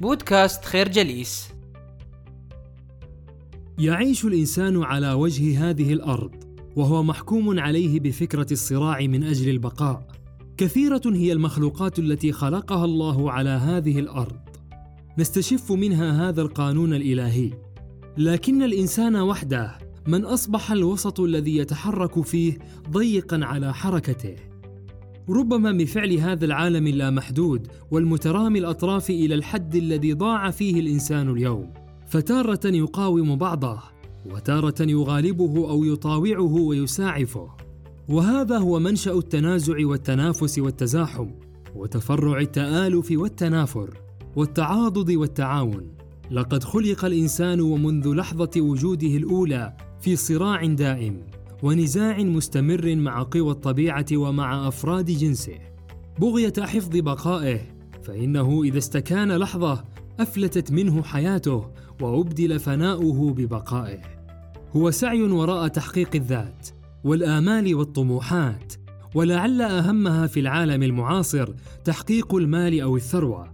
بودكاست خير جليس. يعيش الإنسان على وجه هذه الأرض وهو محكوم عليه بفكرة الصراع من أجل البقاء. كثيرة هي المخلوقات التي خلقها الله على هذه الأرض. نستشف منها هذا القانون الإلهي. لكن الإنسان وحده من أصبح الوسط الذي يتحرك فيه ضيقا على حركته. ربما بفعل هذا العالم اللامحدود والمترامي الأطراف إلى الحد الذي ضاع فيه الإنسان اليوم. فتارة يقاوم بعضه وتارة يغالبه أو يطاوعه ويساعفه. وهذا هو منشأ التنازع والتنافس والتزاحم وتفرع التآلف والتنافر والتعاضد والتعاون. لقد خلق الإنسان ومنذ لحظة وجوده الأولى في صراع دائم. ونزاع مستمر مع قوى الطبيعة ومع أفراد جنسه. بغية حفظ بقائه فإنه إذا استكان لحظة أفلتت منه حياته وأبدل فناؤه ببقائه. هو سعي وراء تحقيق الذات والآمال والطموحات ولعل أهمها في العالم المعاصر تحقيق المال أو الثروة.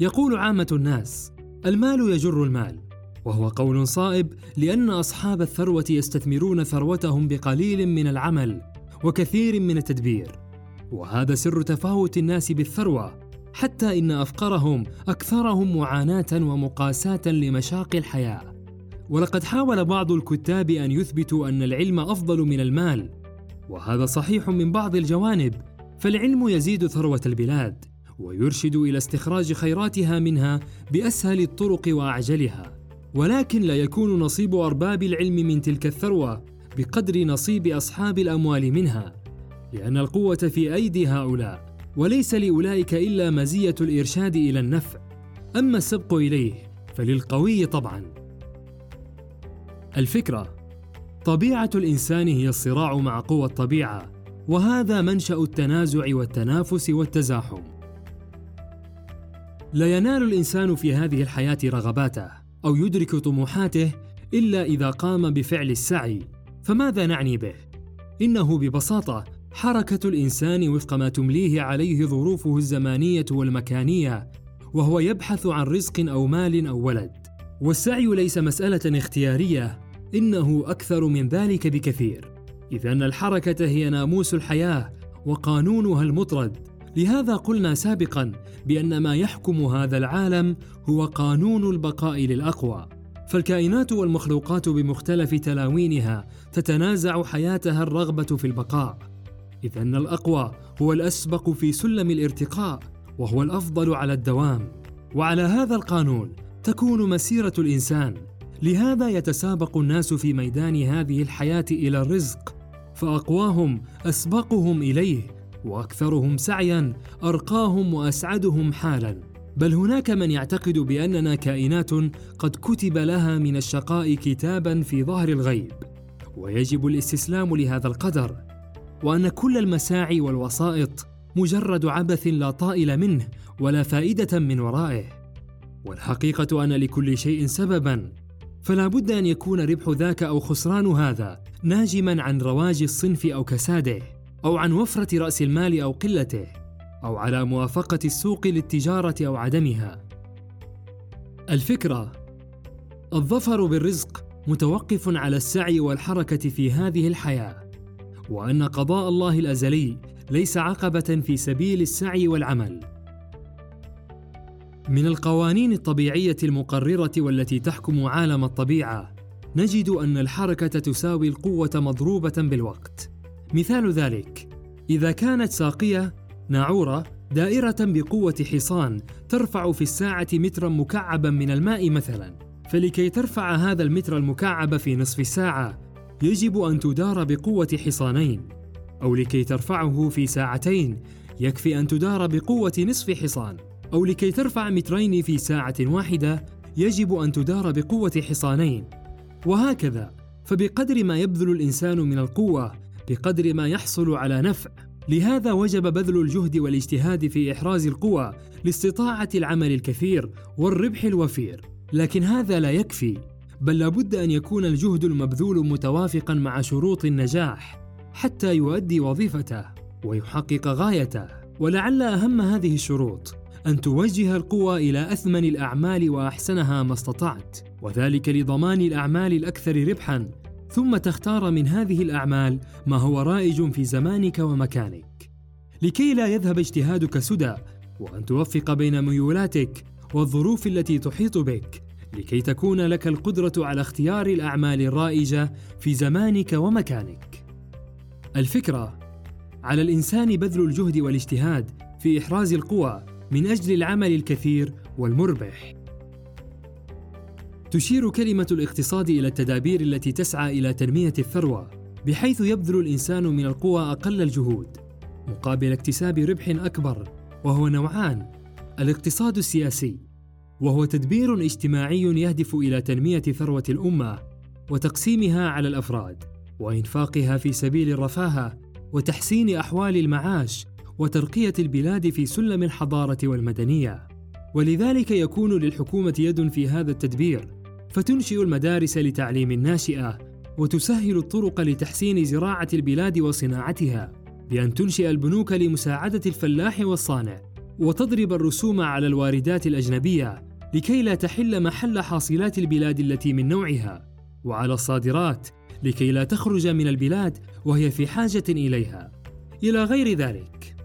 يقول عامة الناس المال يجر المال وهو قول صائب لأن أصحاب الثروة يستثمرون ثروتهم بقليل من العمل وكثير من التدبير. وهذا سر تفاوت الناس بالثروة حتى إن أفقرهم أكثرهم معاناة ومقاساة لمشاق الحياة. ولقد حاول بعض الكتاب أن يثبتوا أن العلم أفضل من المال وهذا صحيح من بعض الجوانب فالعلم يزيد ثروة البلاد ويرشد إلى استخراج خيراتها منها بأسهل الطرق وأعجلها. ولكن لا يكون نصيب أرباب العلم من تلك الثروة بقدر نصيب أصحاب الأموال منها لأن القوة في أيدي هؤلاء وليس لأولئك إلا مزية الإرشاد إلى النفع. أما السبق إليه فللقوي طبعا. الفكرة طبيعة الإنسان هي الصراع مع قوى الطبيعة وهذا منشأ التنازع والتنافس والتزاحم. لا ينال الإنسان في هذه الحياة رغباته. أو يدرك طموحاته إلا إذا قام بفعل السعي فماذا نعني به؟ إنه ببساطة حركة الإنسان وفق ما تمليه عليه ظروفه الزمانية والمكانية وهو يبحث عن رزق أو مال أو ولد. والسعي ليس مسألة اختيارية إنه أكثر من ذلك بكثير. اذ ان الحركة هي ناموس الحياة وقانونها المطرد. لهذا قلنا سابقا بأن ما يحكم هذا العالم هو قانون البقاء للأقوى. فالكائنات والمخلوقات بمختلف تلاوينها تتنازع حياتها الرغبة في البقاء. إذ أن الأقوى هو الأسبق في سلم الارتقاء وهو الأفضل على الدوام. وعلى هذا القانون تكون مسيرة الإنسان. لهذا يتسابق الناس في ميدان هذه الحياة إلى الرزق فأقواهم أسبقهم إليه وأكثرهم سعيا أرقاهم وأسعدهم حالا. بل هناك من يعتقد بأننا كائنات قد كتب لها من الشقاء كتابا في ظهر الغيب. ويجب الاستسلام لهذا القدر. وأن كل المساعي والوسائط مجرد عبث لا طائل منه ولا فائدة من ورائه. والحقيقة أن لكل شيء سببا. فلا بد أن يكون ربح ذاك أو خسران هذا ناجما عن رواج الصنف أو كساده. أو عن وفرة رأس المال أو قلته أو على موافقة السوق للتجارة أو عدمها. الفكرة الظفر بالرزق متوقف على السعي والحركة في هذه الحياة وأن قضاء الله الأزلي ليس عقبة في سبيل السعي والعمل. من القوانين الطبيعية المقررة والتي تحكم عالم الطبيعة نجد أن الحركة تساوي القوة مضروبة بالوقت. مثال ذلك. إذا كانت ساقية ناعورة دائرة بقوة حصان ترفع في الساعة مترا مكعبا من الماء مثلا فلكي ترفع هذا المتر المكعب في نصف ساعة يجب أن تدار بقوة حصانين. أو لكي ترفعه في ساعتين يكفي أن تدار بقوة نصف حصان. أو لكي ترفع مترين في ساعة واحدة يجب أن تدار بقوة حصانين. وهكذا فبقدر ما يبذل الإنسان من القوة بقدر ما يحصل على نفع. لهذا وجب بذل الجهد والاجتهاد في إحراز القوى لاستطاعة العمل الكثير والربح الوفير. لكن هذا لا يكفي بل لابد أن يكون الجهد المبذول متوافقا مع شروط النجاح حتى يؤدي وظيفته ويحقق غايته. ولعل أهم هذه الشروط أن توجه القوى إلى أثمن الأعمال وأحسنها ما استطعت وذلك لضمان الأعمال الأكثر ربحاً ثم تختار من هذه الأعمال ما هو رائج في زمانك ومكانك لكي لا يذهب اجتهادك سدى وأن توفق بين ميولاتك والظروف التي تحيط بك لكي تكون لك القدرة على اختيار الأعمال الرائجة في زمانك ومكانك. الفكرة على الإنسان بذل الجهد والاجتهاد في إحراز القوى من أجل العمل الكثير والمربح. تشير كلمة الاقتصاد إلى التدابير التي تسعى إلى تنمية الثروة، بحيث يبذل الإنسان من القوى أقل الجهود، مقابل اكتساب ربح أكبر، وهو نوعان: الاقتصاد السياسي، وهو تدبير اجتماعي يهدف إلى تنمية ثروة الأمة، وتقسيمها على الأفراد، وإنفاقها في سبيل الرفاهة، وتحسين أحوال المعاش، وترقية البلاد في سلم الحضارة والمدنية. ولذلك يكون للحكومة يد في هذا التدبير، فتنشئ المدارس لتعليم الناشئة وتسهل الطرق لتحسين زراعة البلاد وصناعتها بأن تنشئ البنوك لمساعدة الفلاح والصانع وتضرب الرسوم على الواردات الأجنبية لكي لا تحل محل حاصلات البلاد التي من نوعها. وعلى الصادرات لكي لا تخرج من البلاد وهي في حاجة إليها. إلى غير ذلك.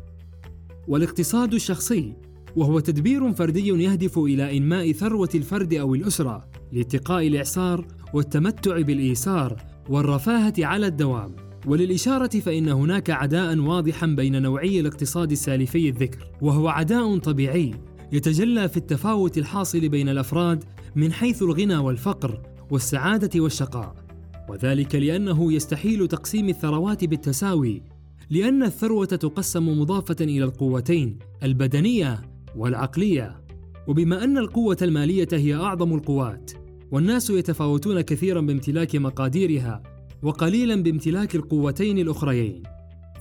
والاقتصاد الشخصي وهو تدبير فردي يهدف إلى إنماء ثروة الفرد أو الأسرة لاتقاء الاعسار والتمتع بالايسار والرفاهة على الدوام. وللإشارة فإن هناك عداء واضحا بين نوعي الاقتصاد السالفي الذكر وهو عداء طبيعي يتجلى في التفاوت الحاصل بين الأفراد من حيث الغنى والفقر والسعادة والشقاء. وذلك لأنه يستحيل تقسيم الثروات بالتساوي لأن الثروة تقسم مضافة إلى القوتين البدنية والعقلية. وبما أن القوة المالية هي أعظم القوات والناس يتفاوتون كثيرا بامتلاك مقاديرها وقليلا بامتلاك القوتين الأخريين.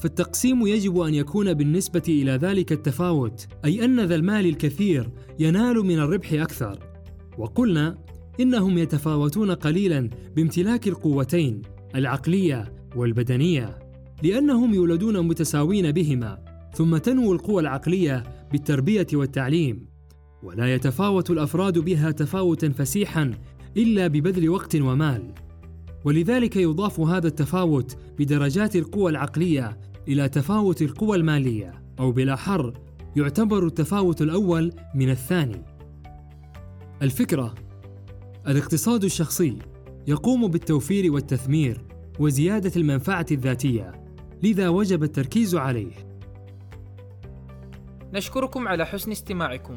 فالتقسيم يجب أن يكون بالنسبة إلى ذلك التفاوت أي أن ذا المال الكثير ينال من الربح أكثر. وقلنا إنهم يتفاوتون قليلا بامتلاك القوتين العقلية والبدنية لأنهم يولدون متساوين بهما ثم تنمو القوى العقلية بالتربية والتعليم. ولا يتفاوت الأفراد بها تفاوتا فسيحا إلا ببذل وقت ومال. ولذلك يضاف هذا التفاوت بدرجات القوى العقلية إلى تفاوت القوى المالية أو بالاحر يعتبر التفاوت الأول من الثاني. الفكرة الاقتصاد الشخصي يقوم بالتوفير والتثمير وزيادة المنفعة الذاتية لذا وجب التركيز عليه. نشكركم على حسن استماعكم.